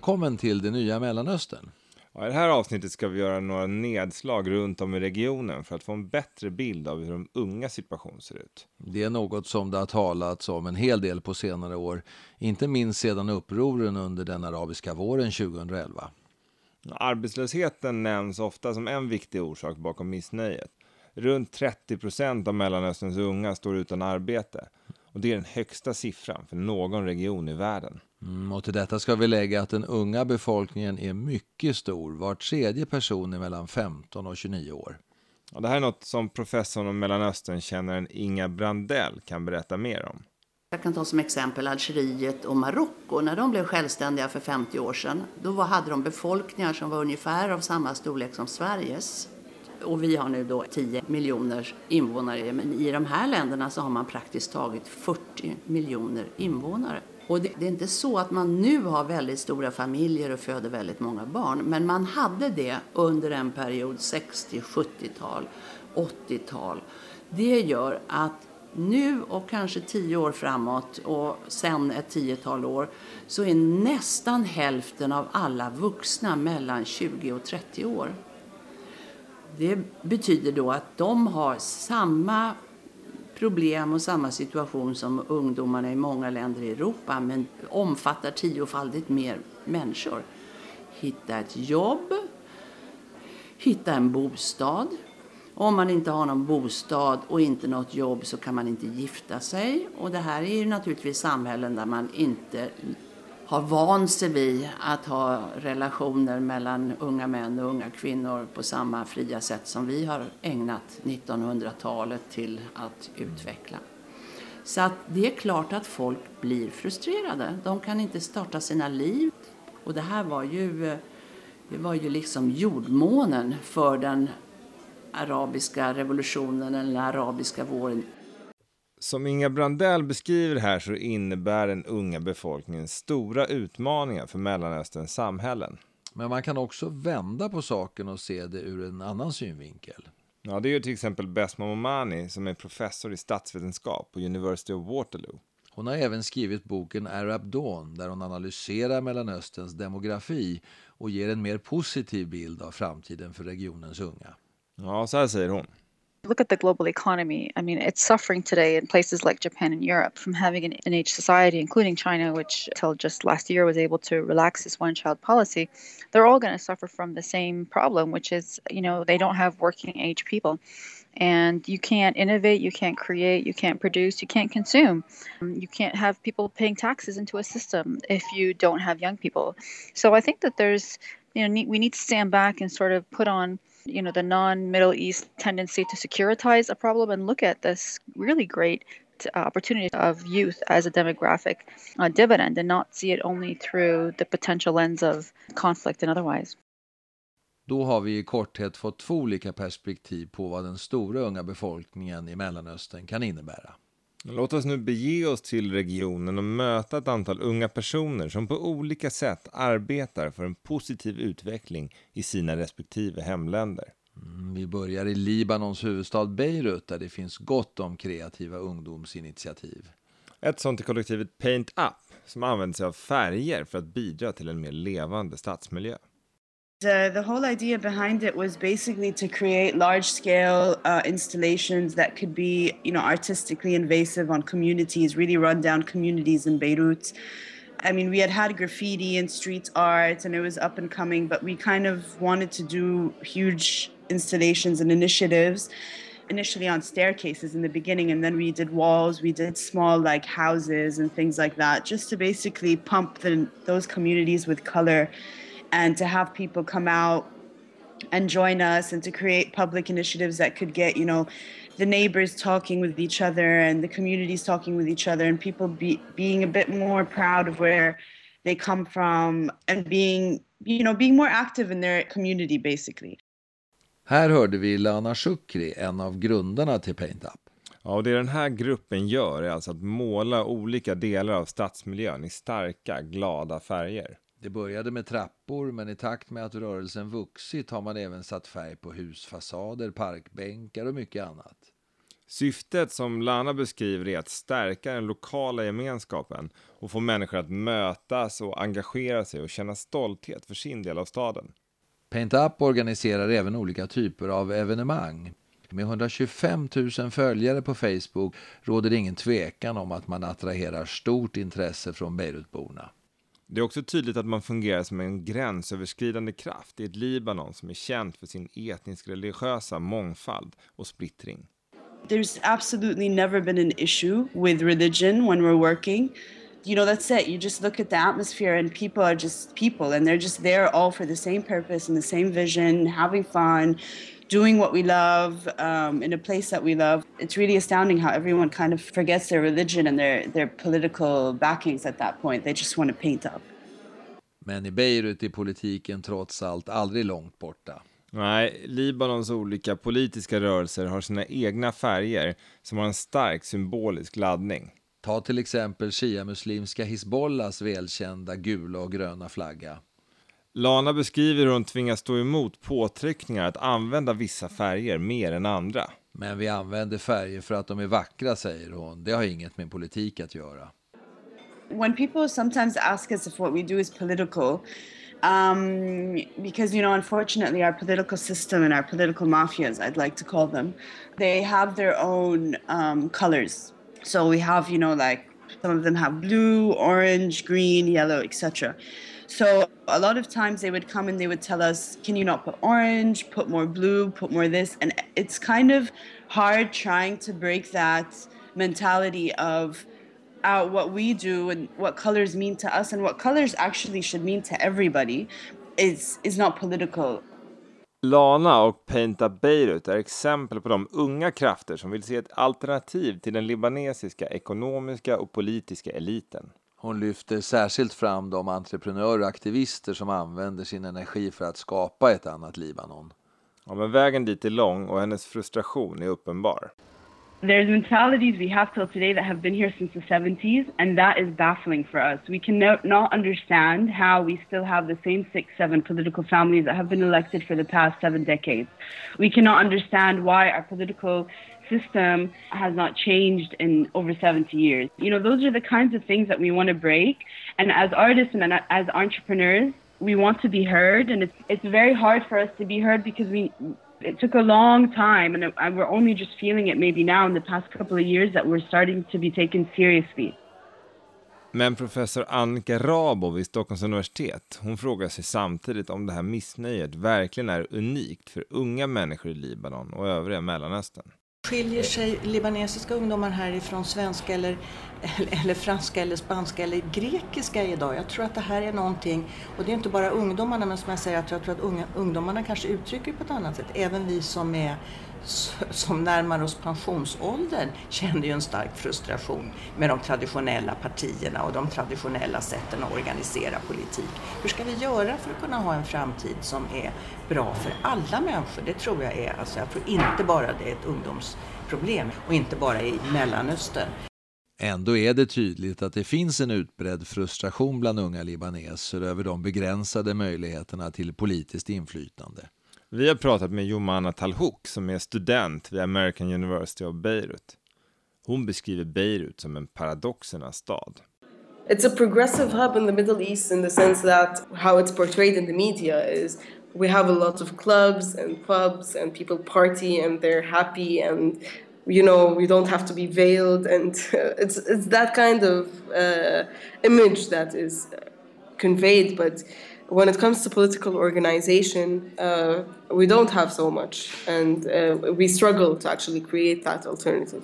Välkommen till det nya Mellanöstern. Ja, I det här avsnittet ska vi göra några nedslag runt om i regionen för att få en bättre bild av hur de unga situation ser ut. Det är något som det har talats om en hel del på senare år, inte minst sedan upproren under den arabiska våren 2011. Arbetslösheten nämns ofta som en viktig orsak bakom missnöjet. Runt 30 procent av Mellanösterns unga står utan arbete. Och det är den högsta siffran för någon region i världen. Mm, och till detta ska vi lägga att den unga befolkningen är mycket stor. Var tredje person är mellan 15 och 29 år. Ja, det här är något som professorn om Mellanöstern-kännaren Inga Brandell kan berätta mer om. Jag kan ta som exempel Algeriet och Marocko. När de blev självständiga för 50 år sedan, då hade de befolkningar som var ungefär av samma storlek som Sveriges. Och vi har nu då 10 miljoner invånare. Men i de här länderna så har man praktiskt taget 40 miljoner invånare. Och det, det, är inte så att man nu har väldigt stora familjer och föder väldigt många barn. Men man hade det under en period, 60, 70-tal, 80-tal. Det gör att nu och kanske tio år framåt och sen ett tiotal år så är nästan hälften av alla vuxna mellan 20 och 30 år. Det betyder då att de har samma problem och samma situation som ungdomarna i många länder i Europa men omfattar tiofaldigt mer människor. Hitta ett jobb, hitta en bostad. Om man inte har någon bostad och inte något jobb så kan man inte gifta sig. Och det här är ju naturligtvis samhällen där man inte har vant sig vid att ha relationer mellan unga män och unga kvinnor på samma fria sätt som vi har ägnat 1900-talet till att utveckla. Så att det är klart att folk blir frustrerade. De kan inte starta sina liv. Och det här var ju, det var ju liksom jordmånen för den arabiska revolutionen, eller den arabiska våren. Som Inga Brandell beskriver här så innebär den unga befolkningen stora utmaningar för Mellanösterns samhällen. Men man kan också vända på saken och se det ur en annan synvinkel. Ja, det gör till exempel Besma Momani som är professor i statsvetenskap på University of Waterloo. Hon har även skrivit boken Arab Dawn där hon analyserar Mellanösterns demografi och ger en mer positiv bild av framtiden för regionens unga. Ja, så här säger hon. Look at the global economy. I mean, it's suffering today in places like Japan and Europe from having an, age society, including China, which until just last year was able to relax this one child policy. They're all going to suffer from the same problem, which is, you know, they don't have working age people. And you can't innovate, you can't create, you can't produce, you can't consume. You can't have people paying taxes into a system if you don't have young people. So I think that there's, you know, we need to stand back and sort of put on you know the non-middle east tendency to securitize a problem and look at this really great uh, opportunity of youth as a demographic uh, dividend and not see it only through the potential lens of conflict and otherwise. Då har vi i korthet fått två olika perspektiv på vad den stora unga befolkningen i Mellanöstern kan innebära. Låt oss nu bege oss till regionen och möta ett antal unga personer som på olika sätt arbetar för en positiv utveckling i sina respektive hemländer. Mm, vi börjar i Libanons huvudstad Beirut där det finns gott om kreativa ungdomsinitiativ. Ett sånt är kollektivet Paint Up som använder sig av färger för att bidra till en mer levande stadsmiljö. The whole idea behind it was basically to create large scale uh, installations that could be you know artistically invasive on communities really run down communities in beirut. I mean we had had graffiti and street art and it was up and coming but we kind of wanted to do huge installations and initiatives initially on staircases in the beginning and then we did walls we did small like houses and things like that just to basically pump the, those communities with color and to have people come out and join us and to create public initiatives that could get you know the neighbors talking with each other and the communities talking with each other and people be, being a bit more proud of where they come from and being you know being more active in their community basically. Här hörde vi Lana Shukri, en av grundarna till Paint Up. Ja, och det den här gruppen gör är alltså att måla olika delar av stadsmiljön i starka, glada färger. Det började med trappor men i takt med att rörelsen vuxit har man även satt färg på husfasader, parkbänkar och mycket annat. Syftet som Lana beskriver är att stärka den lokala gemenskapen och få människor att mötas och engagera sig och känna stolthet för sin del av staden. Paint Up organiserar även olika typer av evenemang. Med 125 000 följare på Facebook råder det ingen tvekan om att man attraherar stort intresse från Beirutborna. Det är också tydligt att man fungerar som en gränsöverskridande kraft i ett Libanon som är känt för sin etnisk-religiösa mångfald och splittring. There's absolutely never been an issue with religion when we're working. You know, that's it. You just look at the atmosphere, and people are just people, and they're just there all for the same purpose and the same vision, having fun, doing what we love um, in a place that we love. It's really astounding how everyone kind of forgets their religion and their, their political backings at that point. They just want to paint up. Men i Beirut är politiken trots allt aldrig långt borta. Nej, Libanons olika politiska rörelser har sina egna färger som har en stark symbolisk laddning. Ta till exempel shia-muslimska Hizbollahs välkända gula och gröna flagga. Lana beskriver hur hon tvingas stå emot påtryckningar att använda vissa färger mer än andra. Men vi använder färger för att de är vackra, säger hon. Det har inget med politik att göra. When people sometimes ask us if what we do is political, um, because you know, unfortunately, our political system and our political mafias, I'd like to call them, they have their own um, colors. So we have, you know, like some of them have blue, orange, green, yellow, etc. So a lot of times they would come and they would tell us, can you not put orange, put more blue, put more this? And it's kind of hard trying to break that mentality of uh, what we do and what colors mean to us and what colors actually should mean to everybody is, is not political. Lana och Paint Up Beirut är exempel på de unga krafter som vill se ett alternativ till den libanesiska ekonomiska och politiska eliten. Hon lyfter särskilt fram de entreprenörer och aktivister som använder sin energi för att skapa ett annat Libanon. Ja, men vägen dit är lång och hennes frustration är uppenbar. There's mentalities we have till today that have been here since the 70s, and that is baffling for us. We can no, not understand how we still have the same six, seven political families that have been elected for the past seven decades. We cannot understand why our political system has not changed in over 70 years. You know, those are the kinds of things that we want to break. And as artists and as entrepreneurs, we want to be heard. And it's, it's very hard for us to be heard because we, it took a long time and we're only just feeling it maybe now in the past couple of years that we're starting to be taken seriously. Men professor Annika Rabo vid Stockholms universitet, hon frågar sig samtidigt om det här missnöjet verkligen är unikt för unga människor i Libanon och övriga Mellanöstern. Skiljer sig libanesiska ungdomar härifrån svenska eller, eller franska eller spanska eller grekiska idag? Jag tror att det här är någonting, och det är inte bara ungdomarna, men som jag säger att jag tror att unga, ungdomarna kanske uttrycker på ett annat sätt. Även vi som är som närmar oss pensionsåldern känner ju en stark frustration med de traditionella partierna och de traditionella sätten att organisera politik. Hur ska vi göra för att kunna ha en framtid som är bra för alla människor? Det tror jag är, alltså jag tror inte bara det är ett ungdomsproblem och inte bara i Mellanöstern. Ändå är det tydligt att det finns en utbredd frustration bland unga libaneser över de begränsade möjligheterna till politiskt inflytande. Vi har pratat med Jomana Talhouk som är student vid American University of Beirut. Hon beskriver Beirut som en paradoxernas stad. It's a progressive hub in the Middle East in the sense that how it's portrayed in the media is we have a lot of clubs and pubs and people party and they're happy and you know we don't have to be veiled and it's it's that kind of uh, image that is conveyed but when it comes to political organization, uh, we don't have so much, and uh, we struggle to actually create that alternative.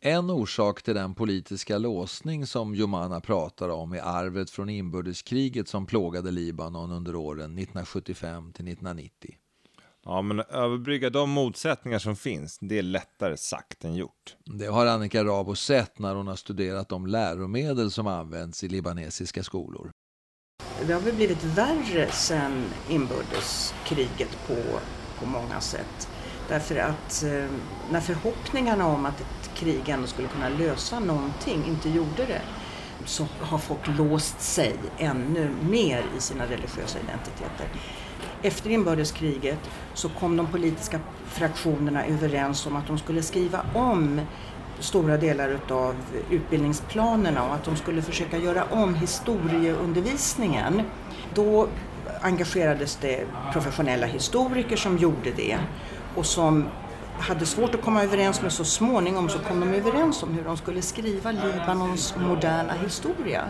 En orsak till den politiska låsning som Jomana pratar om är arvet från inbördeskriget som plågade Libanon under åren 1975 till 1990. Ja, men överbrygga de motsättningar som finns, det är lättare sagt än gjort. Det har Annika Rabo sett när hon har studerat de läromedel som används i libanesiska skolor. Det har väl blivit värre sedan inbördeskriget på, på många sätt. Därför att eh, när förhoppningarna om att ett krig ändå skulle kunna lösa någonting inte gjorde det så har folk låst sig ännu mer i sina religiösa identiteter. efter inbördeskriget så kom de politiska fraktionerna överens om att de skulle skriva om stora delar av utbildningsplanerna och att de skulle försöka göra om historieundervisningen. Då engagerades det professionella historiker som gjorde det och som hade svårt att komma överens men så småningom så kom de överens om hur de skulle skriva Libanons moderna historia.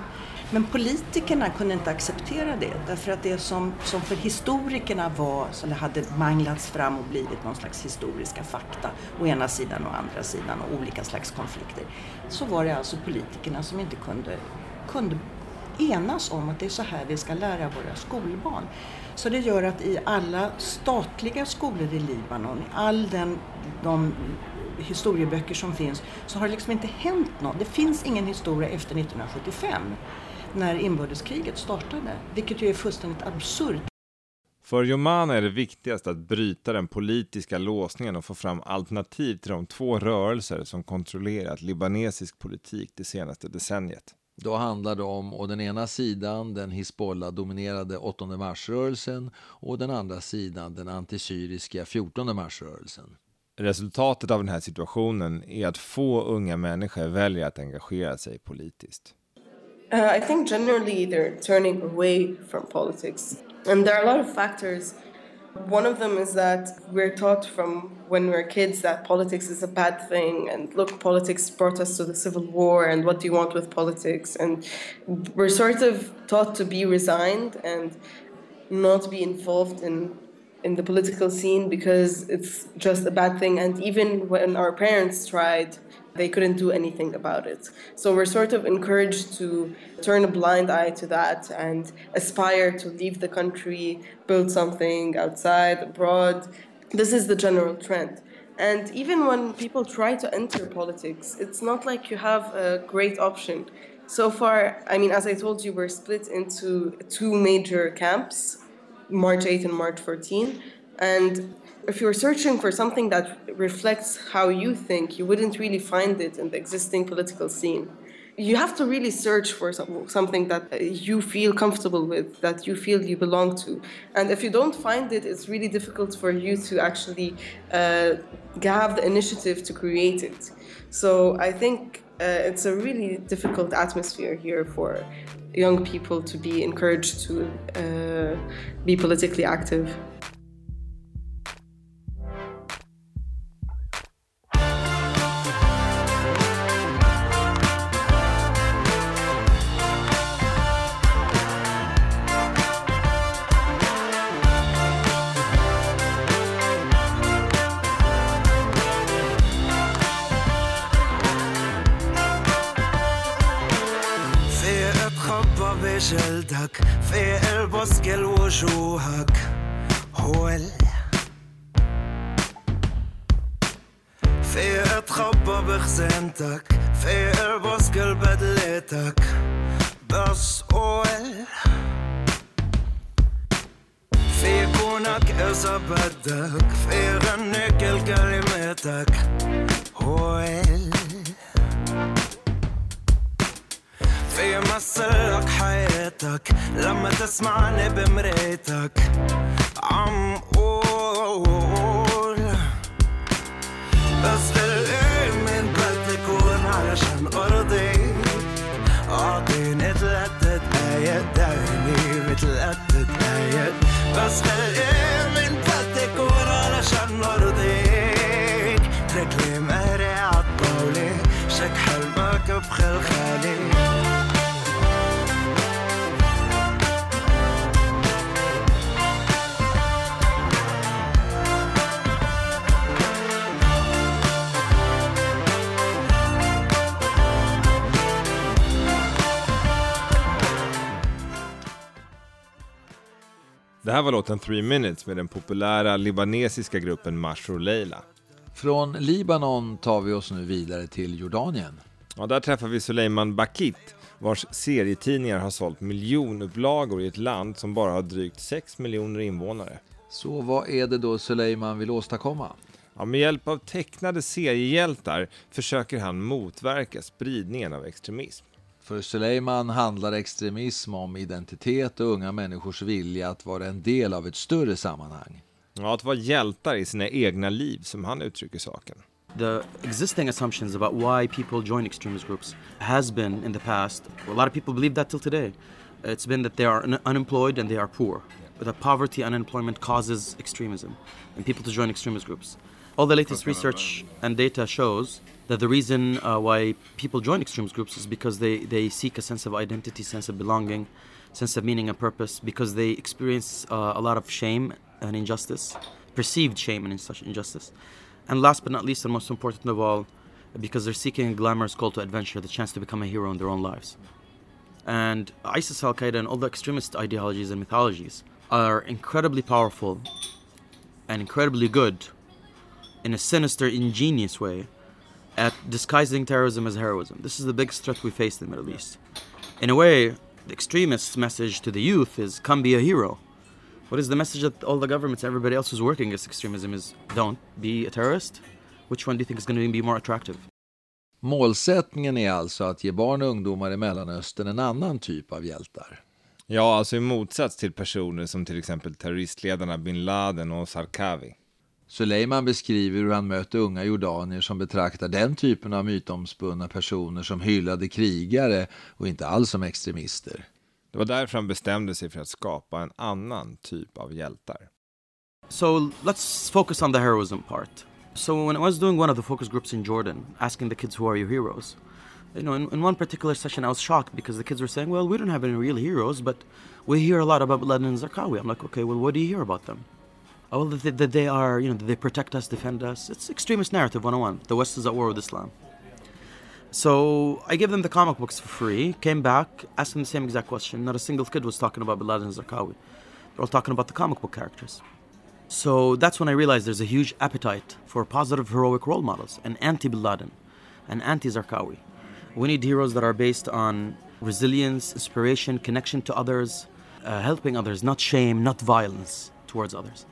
Men politikerna kunde inte acceptera det därför att det som, som för historikerna var, så det hade manglats fram och blivit någon slags historiska fakta, å ena sidan och andra sidan och olika slags konflikter, så var det alltså politikerna som inte kunde, kunde enas om att det är så här vi ska lära våra skolbarn. Så det gör att i alla statliga skolor i Libanon, i all den, de historieböcker som finns, så har det liksom inte hänt något. Det finns ingen historia efter 1975 när inbördeskriget startade, vilket ju är fullständigt absurt. För Jomana är det viktigast att bryta den politiska låsningen och få fram alternativ till de två rörelser som kontrollerat libanesisk politik det senaste decenniet. Då handlar det om å den ena sidan den Hizbollah-dominerade 8 mars-rörelsen och den andra sidan den antisyriska 14 mars-rörelsen. Resultatet av den här situationen är att få unga människor väljer att engagera sig politiskt. Uh, I think generally they're turning away from politics. And there are a lot of factors. One of them is that we're taught from when we're kids that politics is a bad thing, and look, politics brought us to the civil war, and what do you want with politics? And we're sort of taught to be resigned and not be involved in in the political scene because it's just a bad thing. And even when our parents tried they couldn't do anything about it. So we're sort of encouraged to turn a blind eye to that and aspire to leave the country, build something outside, abroad. This is the general trend. And even when people try to enter politics, it's not like you have a great option. So far, I mean, as I told you, we're split into two major camps March 8 and March 14. And if you're searching for something that reflects how you think, you wouldn't really find it in the existing political scene. You have to really search for some, something that you feel comfortable with, that you feel you belong to. And if you don't find it, it's really difficult for you to actually uh, have the initiative to create it. So I think uh, it's a really difficult atmosphere here for young people to be encouraged to uh, be politically active. بخزانتك في البسكل بدلتك بس قول في كونك إذا بدك في غني كل كلماتك هو ال في مثلك حياتك لما تسمعني بمريتك عم قول بس اتلقت اتضايق بس خلقان من فاتك ورا عشان نرضيك رجلي مقري عالطاولة شك حلمك بخلخالي Det här var låten 3 minutes med den populära libanesiska gruppen Mashro Leila. Från Libanon tar vi oss nu vidare till Jordanien. Ja, där träffar vi Suleiman Bakit vars serietidningar har sålt miljonupplagor i ett land som bara har drygt 6 miljoner invånare. Så vad är det då Suleiman vill åstadkomma? Ja, med hjälp av tecknade seriehjältar försöker han motverka spridningen av extremism. För Suleiman handlar extremism om identitet och unga människors vilja att vara en del av ett större sammanhang. Ja, att vara hjältar i sina egna liv, som han uttrycker saken. The existing assumptions about why people join extremist groups has been in the past. A lot of people believe that till today. It's been that they are un- unemployed and they are poor. That poverty and unemployment causes extremism and people to join extremist groups. All the latest research and data shows that the reason uh, why people join extremist groups is because they, they seek a sense of identity, sense of belonging, sense of meaning and purpose, because they experience uh, a lot of shame and injustice, perceived shame and such injustice. And last but not least, and most important of all, because they're seeking a glamorous call to adventure, the chance to become a hero in their own lives. And ISIS, Al Qaeda, and all the extremist ideologies and mythologies are incredibly powerful and incredibly good in a sinister, ingenious way at disguising terrorism as heroism. This is the biggest threat we face in the Middle East. In a way, the extremists' message to the youth is come be a hero. What is the message that all the governments, everybody else who's working against extremism is don't be a terrorist? Which one do you think is going to be more attractive? Målsättningen är alltså att ge barn och ungdomar i Mellanöstern en annan typ av hjältar. Ja, alltså i motsats till personer som till exempel terroristledarna bin Laden och Sarkawi. Suleiman beskriver hur han möter unga jordanier som betraktar den typen av mytomspunna personer som hyllade krigare och inte alls som extremister. Det var därför han bestämde sig för att skapa en annan typ av hjältar. So let's focus on the heroism part. So when I was doing one of the focus groups in Jordan, asking the kids who are your heroes, you know, in, in one particular session I was shocked because the kids were saying, "Well, we don't have any real heroes, but we hear a lot about Laden and Zarqawi." I'm like, "Okay, well, what do you hear about them?" Oh, well, that, that they are, you know, that they protect us, defend us. It's extremist narrative 101. The West is at war with Islam. So I gave them the comic books for free, came back, asked them the same exact question. Not a single kid was talking about Bin Laden and Zarqawi. They're all talking about the comic book characters. So that's when I realized there's a huge appetite for positive heroic role models, an anti Bin Laden, an anti Zarqawi. We need heroes that are based on resilience, inspiration, connection to others, uh, helping others, not shame, not violence towards others.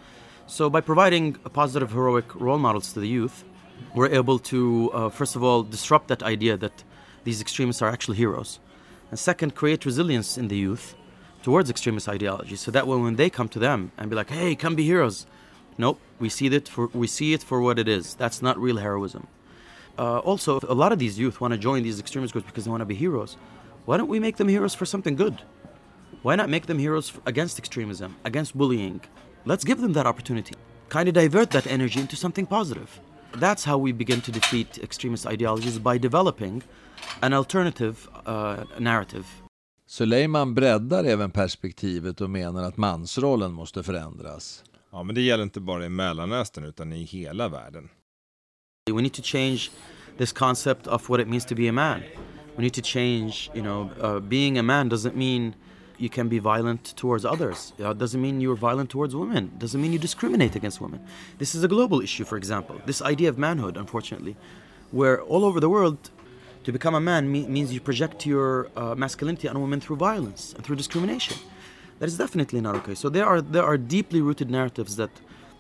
So by providing positive heroic role models to the youth, we're able to, uh, first of all, disrupt that idea that these extremists are actually heroes. And second, create resilience in the youth towards extremist ideology so that way when they come to them and be like, hey, come be heroes. Nope, we see it for, we see it for what it is. That's not real heroism. Uh, also, a lot of these youth want to join these extremist groups because they want to be heroes. Why don't we make them heroes for something good? Why not make them heroes against extremism, against bullying? Let's give them that opportunity. Kind of divert that energy into something positive. That's how we begin to defeat extremist ideologies by developing an alternative uh, narrative. Suleiman breddar även perspektivet och menar att mansrollen måste förändras. Ja, men det gäller inte bara i Mellanöstern utan i hela världen. We need to change this concept of what it means to be a man. We need to change, you know, uh, being a man doesn't mean you can be violent towards others. It doesn't mean you're violent towards women. It doesn't mean you discriminate against women. This is a global issue, for example. This idea of manhood, unfortunately, where all over the world, to become a man means you project your uh, masculinity on women through violence and through discrimination. That is definitely not okay. So there are there are deeply rooted narratives that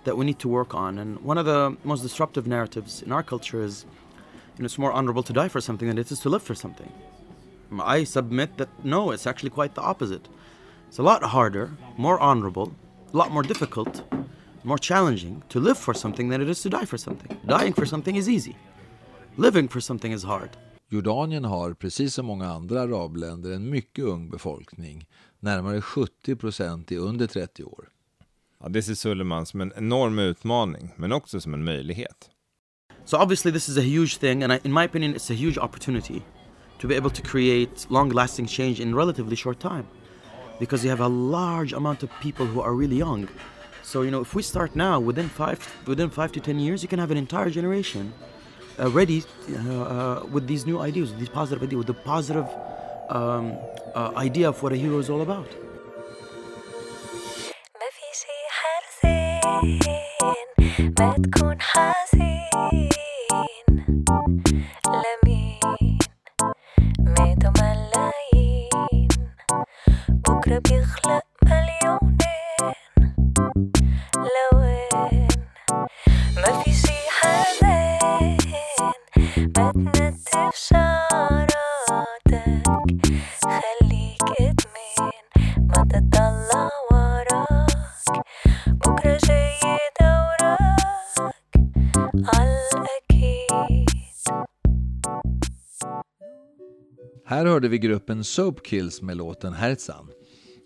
that we need to work on. And one of the most disruptive narratives in our culture is, you know, it's more honorable to die for something than it is to live for something. I submit that no, it's actually quite the opposite. It's a lot harder, more honorable, a lot more difficult, more challenging to live for something than it is to die for something. Dying for something is easy. Living for something is hard. Jordanien har, precis som många andra arabländer, en mycket ung befolkning. Närmare 70 procent är under 30 år. Ja, det ser Suleiman som en enorm utmaning, men också som en möjlighet. So obviously this is a huge thing, and I, in my opinion, it's a huge opportunity to be able to create long-lasting change in relatively short time, because you have a large amount of people who are really young. So you know, if we start now, within five within five to ten years, you can have an entire generation uh, ready uh, uh, with these new ideas, with these positive ideas, with the positive um, uh, idea of what a hero is all about. ما في شي حزين ما تكون حزين لمين ربيخ لا مليونين لوين ما في شي حالين ما تنتف شعراتك خليك ادمين ما تطلع وراك بكرة جاي دورك عالأكيد Här hörde vi gruppen Soapkills med låten Herzan.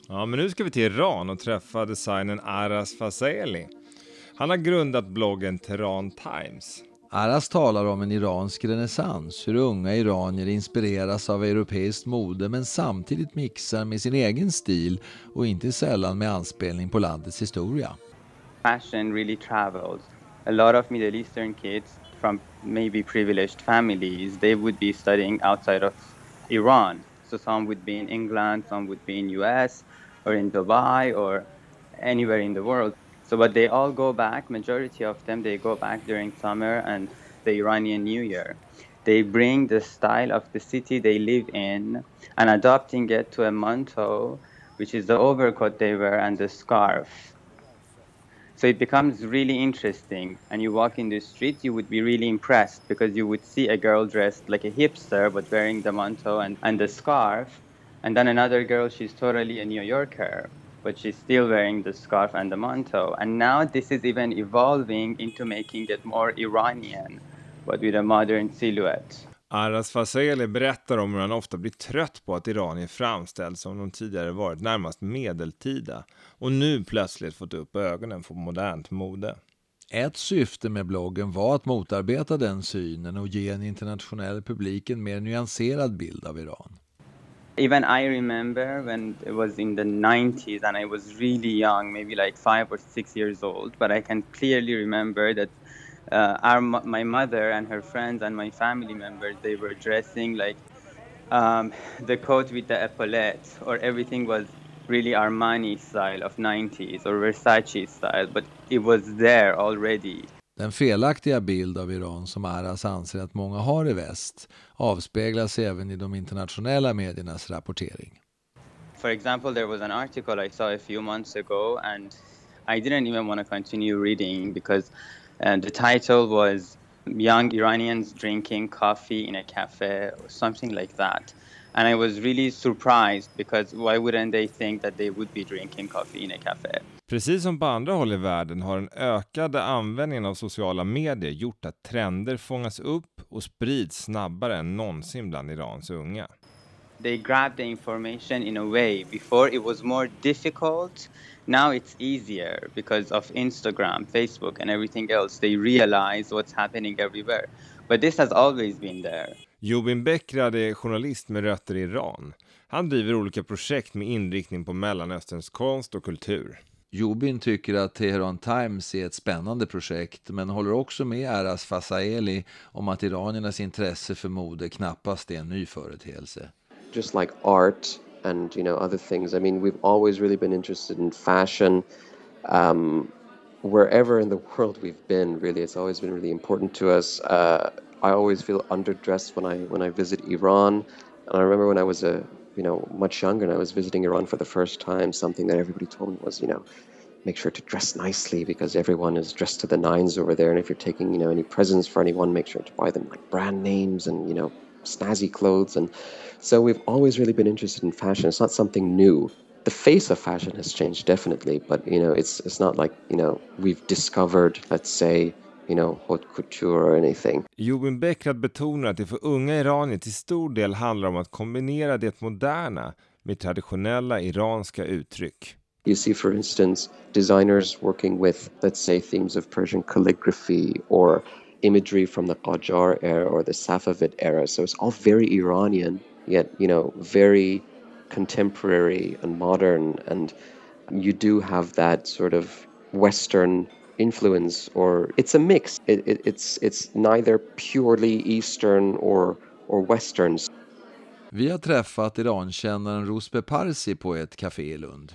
Ja, men nu ska vi till Iran och träffa designern Aras Faseli. Han har grundat bloggen Tehran Times. Aras talar om en iransk renässans, hur unga iranier inspireras av europeiskt mode men samtidigt mixar med sin egen stil och inte sällan med anspelning på landets historia. fashion really travels. A lot of Middle Eastern kids from maybe privileged families, they would be studying outside of Iran. So some would be in England, some would be in US or in Dubai or anywhere in the world. So but they all go back, majority of them they go back during summer and the Iranian New Year. They bring the style of the city they live in and adapting it to a manto, which is the overcoat they wear and the scarf. So it becomes really interesting. And you walk in the street, you would be really impressed because you would see a girl dressed like a hipster but wearing the manto and, and the scarf. And then another girl, she's totally a New Yorker, but she's still wearing the scarf and the manto. And now this is even evolving into making it more Iranian, but with a modern silhouette. Aras Faseli berättar om hur han ofta blir trött på att iranier framställs som de tidigare varit närmast medeltida och nu plötsligt fått upp ögonen för modernt mode. Ett syfte med bloggen var att motarbeta den synen och ge en internationell publik en mer nyanserad bild av Iran. Even I remember when it was in the 90s and I was really young, maybe like five or six years old, but I can clearly remember that uh, our, my mother and her friends and my family members, they were dressing like um, the coat with the epaulettes or everything was really Armani style of 90s or Versace style, but it was there already. Den felaktiga bild av Iran som Aras anser att många har i väst avspeglas även i de internationella mediernas rapportering. For example, there was an article I saw a few months ago, and I didn't even want to continue reading because uh, the title was Young Iranians Drinking Coffee in a Cafe or something like that. And I was really surprised because why wouldn't they think that they would be drinking coffee in a cafe? Precis som på andra håll i världen har den ökade användningen av sociala medier gjort att trender fångas upp och sprids snabbare än någonsin bland Irans unga. They grab the information in a way. Before it was more difficult. Now it's easier because of Instagram, Facebook, and everything else. They realize what's happening everywhere. But this has always been there. Jobin Bekrad är journalist med rötter i Iran. Han driver olika projekt med inriktning på Mellanösterns konst och kultur. Jobin tycker att Teheran Times är ett spännande projekt men håller också med Aras Fasaeli om att iraniernas intresse för mode knappast är en ny företeelse. just like art and you know other things. I mean, we've always really been interested in fashion. Um, wherever in the world we've been, really, it's always been really important to us. Uh, I always feel underdressed when I when I visit Iran, and I remember when I was a you know much younger and I was visiting Iran for the first time. Something that everybody told me was you know make sure to dress nicely because everyone is dressed to the nines over there. And if you're taking, you know, any presents for anyone, make sure to buy them like brand names and, you know, snazzy clothes. And so we've always really been interested in fashion. It's not something new. The face of fashion has changed definitely, but you know, it's it's not like, you know, we've discovered, let's say, you know, haute couture or anything. Jobin Bekrad betonar att det för unga iranier till stor del handlar om att kombinera det moderna med traditionella iranska uttryck. You see, for instance, designers working with, let's say, themes of Persian calligraphy or imagery from the Qajar era or the Safavid era. So it's all very Iranian, yet, you know, very contemporary and modern. And you do have that sort of Western influence, or it's a mix. It, it, it's, it's neither purely Eastern or, or Western. Vi har träffat Irankännaren Ruspe Parsi på ett café i Lund.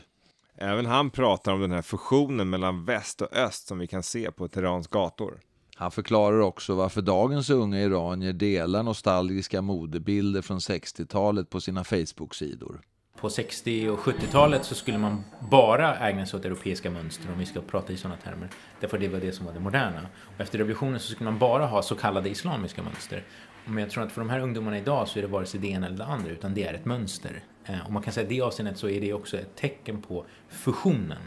Även han pratar om den här fusionen mellan väst och öst som vi kan se på Teherans gator. Han förklarar också varför dagens unga iranier delar nostalgiska modebilder från 60-talet på sina Facebook-sidor. På 60 och 70-talet så skulle man bara ägna sig åt europeiska mönster om vi ska prata i sådana termer. Därför det var det som var det moderna. Och efter revolutionen så skulle man bara ha så kallade islamiska mönster. Men jag tror att för de här ungdomarna idag så är det vare sig det ena eller det andra utan det är ett mönster. Eh, Och man kan säga att i det avseendet så är det också ett tecken på fusionen.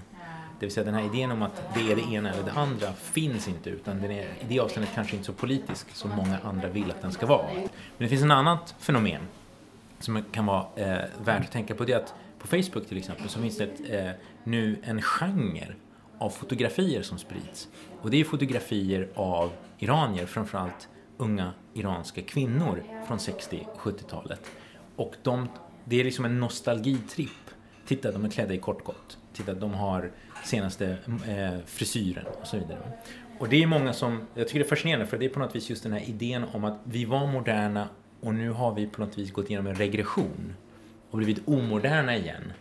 Det vill säga den här idén om att det är det ena eller det andra finns inte utan den är i det avseendet kanske inte så politisk som många andra vill att den ska vara. Men det finns en annat fenomen som kan vara eh, värt att tänka på det är att på Facebook till exempel så finns det ett, eh, nu en genre av fotografier som sprids. Och det är fotografier av iranier, framförallt unga iranska kvinnor från 60-70-talet. Och de, det är liksom en nostalgitripp. Titta, de är klädda i kortkott. Titta, de har senaste eh, frisyren och så vidare. Och det är många som, jag tycker det är fascinerande för det är på något vis just den här idén om att vi var moderna och nu har vi på något vis gått igenom en regression och blivit omoderna igen.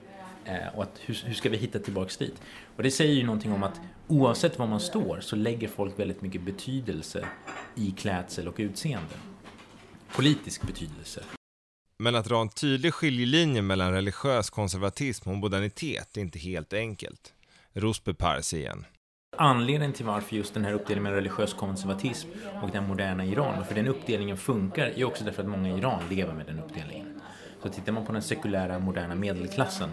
Eh, och att hur, hur ska vi hitta tillbaks dit? Och det säger ju någonting om att oavsett var man står så lägger folk väldigt mycket betydelse i klädsel och utseende. Politisk betydelse. Men att dra en tydlig skiljelinje mellan religiös konservatism och modernitet är inte helt enkelt. Rosbe Pars igen. Anledningen till varför just den här uppdelningen mellan religiös konservatism och den moderna Iran, varför den uppdelningen funkar, är också därför att många i Iran lever med den uppdelningen. Så tittar man på den sekulära moderna medelklassen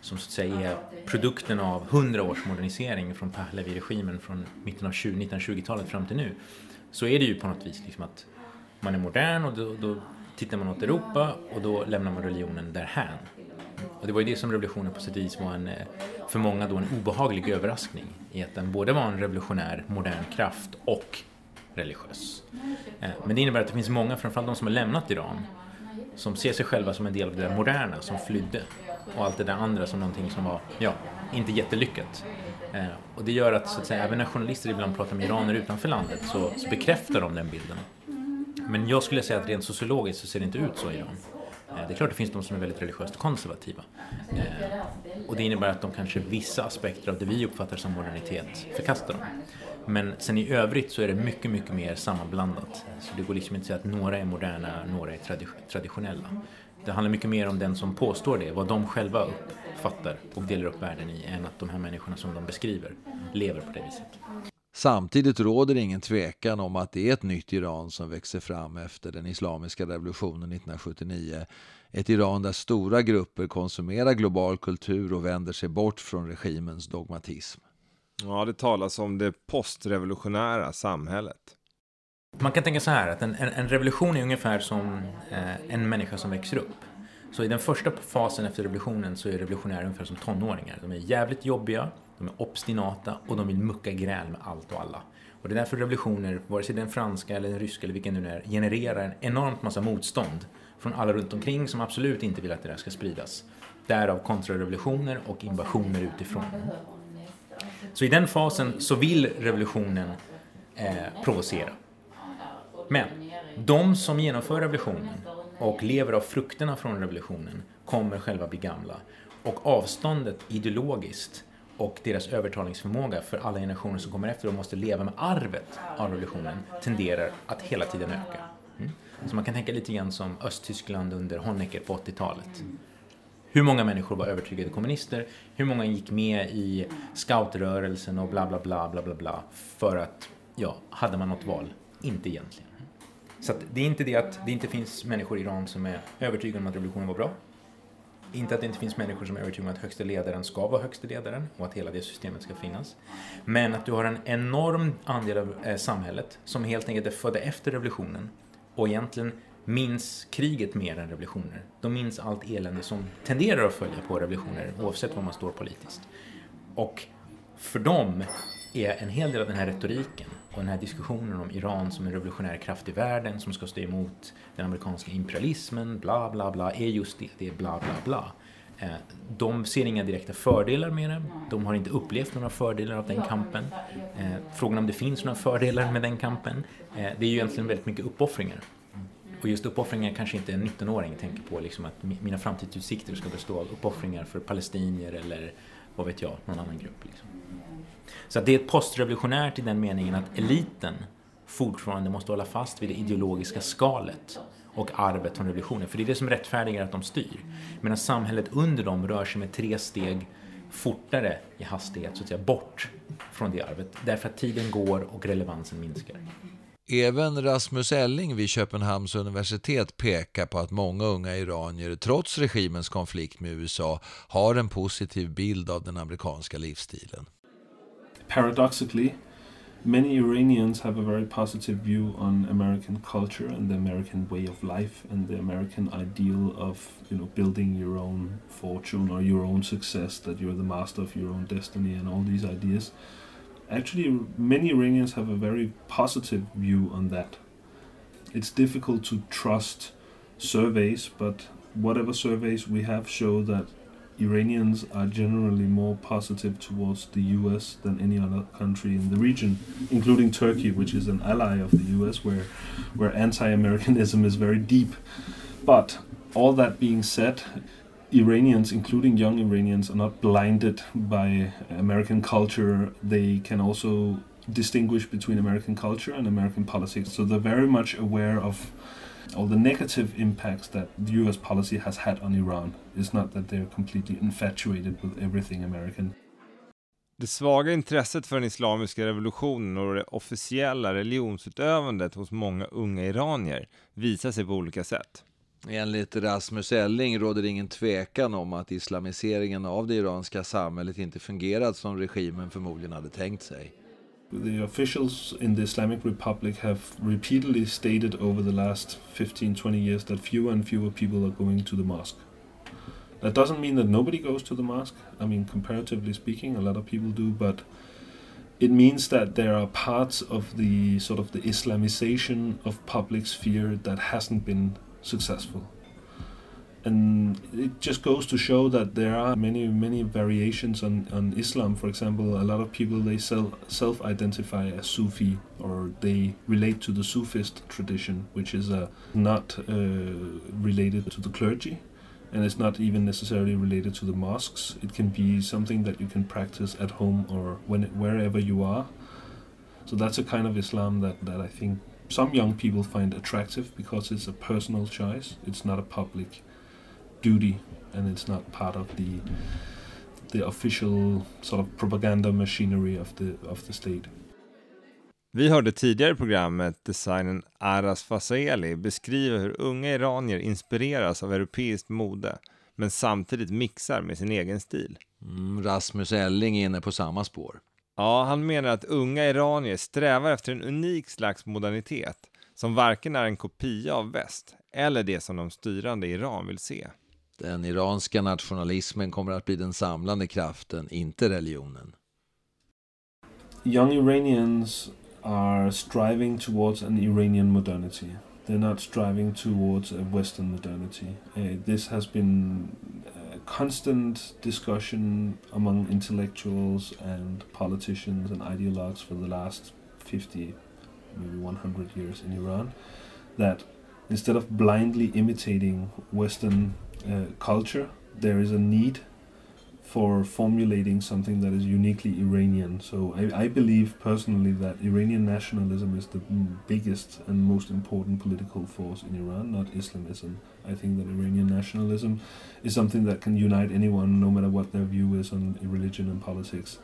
som så att säga är produkten av hundra års modernisering från Pahlavi-regimen från mitten av 1920-talet fram till nu så är det ju på något vis liksom att man är modern och då, då tittar man åt Europa och då lämnar man religionen därhän. Och det var ju det som revolutionen på sätt och vis var en, eh, för många då en obehaglig överraskning i att den både var en revolutionär, modern kraft och religiös. Eh, men det innebär att det finns många, framförallt de som har lämnat Iran, som ser sig själva som en del av det där moderna som flydde och allt det där andra som någonting som var, ja, inte jättelyckat. Eh, och det gör att, så att säga, även när journalister ibland pratar med iraner utanför landet så, så bekräftar de den bilden. Men jag skulle säga att rent sociologiskt så ser det inte ut så i Iran. Eh, det är klart det finns de som är väldigt religiöst konservativa. Eh, och det innebär att de kanske vissa aspekter av det vi uppfattar som modernitet förkastar dem. Men sen i övrigt så är det mycket, mycket mer sammanblandat. Så det går liksom inte att säga att några är moderna, några är tradi traditionella. Det handlar mycket mer om den som påstår det, vad de själva uppfattar och delar upp världen i, än att de här människorna som de beskriver lever på det viset. Samtidigt råder ingen tvekan om att det är ett nytt Iran som växer fram efter den islamiska revolutionen 1979. Ett Iran där stora grupper konsumerar global kultur och vänder sig bort från regimens dogmatism. Ja, det talas om det postrevolutionära samhället. Man kan tänka så här att en, en, revolution är ungefär som eh, en människa som växer upp. Så i den första fasen efter revolutionen så är revolutionärer ungefär som tonåringar. De är jävligt jobbiga, de är obstinata och de vill mucka gräl med allt och alla. Och det är därför revolutioner, vare sig den franska eller den ryska eller vilken det nu är, genererar en enormt massa motstånd från alla runt omkring som absolut inte vill att det där ska spridas. Därav kontrarevolutioner och invasioner utifrån. Så i den fasen så vill revolutionen eh, provocera. Men de som genomför revolutionen och lever av frukterna från revolutionen kommer själva bli gamla. Och avståndet ideologiskt och deras övertalningsförmåga för alla generationer som kommer efter och måste leva med arvet av revolutionen tenderar att hela tiden öka. Mm. Så man kan tänka lite grann som Östtyskland under Honecker på 80-talet. Hur många människor var övertygade kommunister? Hur många gick med i scoutrörelsen och bla bla bla bla bla bla för att, ja, hade man något val? Inte egentligen. Så det är inte det att det inte finns människor i Iran som är övertygade om att revolutionen var bra. Inte att det inte finns människor som är övertygade om att högsta ledaren ska vara högsta ledaren och att hela det systemet ska finnas. Men att du har en enorm andel av eh, samhället som helt enkelt är födda efter revolutionen och egentligen minns kriget mer än revolutioner. De minns allt elände som tenderar att följa på revolutioner oavsett var man står politiskt. Och för dem är en hel del av den här retoriken och den här diskussionen om Iran som en revolutionär kraft i världen som ska stå emot den amerikanska imperialismen, bla bla bla, är just det, det är bla bla bla. Eh, de ser inga direkta fördelar med det. De har inte upplevt några fördelar av den kampen. Eh, frågan om det finns några fördelar med den kampen, eh, det är ju egentligen väldigt mycket uppoffringar. Och just uppoffringar kanske inte en 19-åring tänker på, liksom att mina framtidsutsikter ska bestå av uppoffringar för palestinier eller vad vet jag, någon annan grupp. Liksom. Så att det är postrevolutionärt i den meningen att eliten fortfarande måste hålla fast vid det ideologiska skalet och arvet från revolutionen. För det är det som rättfärdigar att de styr. Medan samhället under dem rör sig med tre steg fortare i hastighet, så att säga, bort från det arvet. Därför att tiden går och relevansen minskar. Även Rasmus Elling vid Köpenhamns universitet pekar på att många unga iranier, trots regimens konflikt med USA, har en positiv bild av den amerikanska livsstilen. Paradoxically, Many Iranians have a very positive view on American culture and the American way of life and the American ideal of you know building your own fortune or your own success that you're the master of your own destiny and all these ideas. Actually, many Iranians have a very positive view on that. It's difficult to trust surveys, but whatever surveys we have show that Iranians are generally more positive towards the US than any other country in the region, including Turkey, which is an ally of the US, where, where anti Americanism is very deep. But all that being said, Iranians, including young Iranians, are not blinded by American culture. They can also distinguish between American culture and American politics. So they're very much aware of all the negative impacts that US policy has had on Iran. It's not that they're completely infatuated with everything American. Det svaga intresset för den islamiska revolutionen och det officiella religionsutövandet hos många unga iranier visar sig på olika sätt. Enligt Rasmus Elling råder det ingen tvekan om att islamiseringen av det iranska samhället inte fungerat som regimen förmodligen hade tänkt sig. The officials in the Islamic Republic have repeatedly stated over the last 15-20 years that fewer and fewer people are going to the mosque. That doesn't mean that nobody goes to the mosque. I mean, comparatively speaking, a lot of people do, but it means that there are parts of the sort of the Islamization of public sphere that hasn't been successful. And it just goes to show that there are many, many variations on, on Islam. For example, a lot of people they self self identify as Sufi or they relate to the Sufist tradition, which is uh, not uh, related to the clergy and it's not even necessarily related to the mosques. It can be something that you can practice at home or when wherever you are. So that's a kind of Islam that, that I think some young people find attractive because it's a personal choice. It's not a public duty, and it's not part of the the official sort of propaganda machinery of the of the state. Vi hörde tidigare i programmet designern Aras Fasaeli beskriva hur unga iranier inspireras av europeiskt mode, men samtidigt mixar med sin egen stil. Mm, Rasmus Elling är inne på samma spår. Ja, han menar att unga iranier strävar efter en unik slags modernitet som varken är en kopia av väst eller det som de styrande i Iran vill se. Den iranska nationalismen kommer att bli den samlande kraften, inte religionen. Young Iranians are striving towards an Iranian modernity. They're not striving towards a Western modernity. Uh, this has been a constant discussion among intellectuals and politicians and ideologues for the last 50, maybe 100 years in Iran. That instead of blindly imitating Western uh, culture, there is a need for formulating something that is uniquely Iranian. So I, I, believe personally that Iranian nationalism is the biggest and most important political force in Iran, not Islamism. I think that Iranian nationalism is something that can unite anyone no matter what their view is on religion and politics.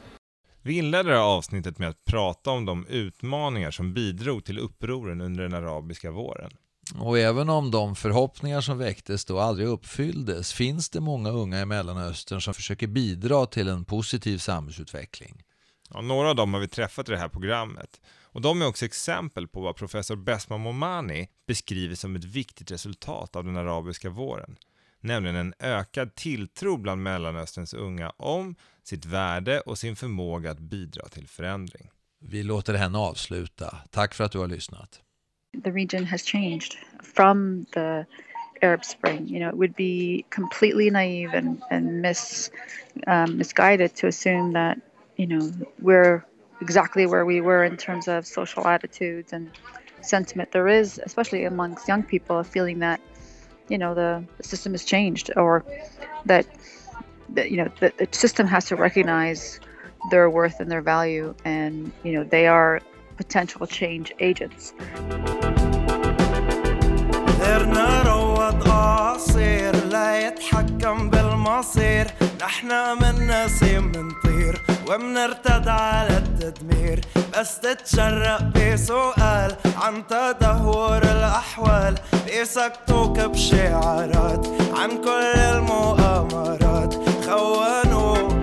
Vi inledde det här avsnittet med att prata om de utmaningar som bidrog till upproren under den arabiska våren. Och även om de förhoppningar som väcktes då aldrig uppfylldes finns det många unga i Mellanöstern som försöker bidra till en positiv samhällsutveckling. Ja, några av dem har vi träffat i det här programmet. Och de är också exempel på vad professor Besma Momani beskriver som ett viktigt resultat av den arabiska våren. Nämligen en ökad tilltro bland Mellanösterns unga om sitt värde och sin förmåga att bidra till förändring. Vi låter henne avsluta. Tack för att du har lyssnat. The region has changed from the Arab Spring. You know, it would be completely naive and, and mis, um, misguided to assume that, you know, we're exactly where we were in terms of social attitudes and sentiment. There is, especially amongst young people, a feeling that, you know, the, system has changed or that, that you know, the, the system has to recognize their worth and their value and, you know, they are potential change agents. غيرنا روض اعاصير لا يتحكم بالمصير. نحنا من نسيم منطير ومنرتد على التدمير. بس تتشرق بسؤال عن تدهور الأحوال. بيسكتوك بشعارات عن كل المؤامرات. خونوك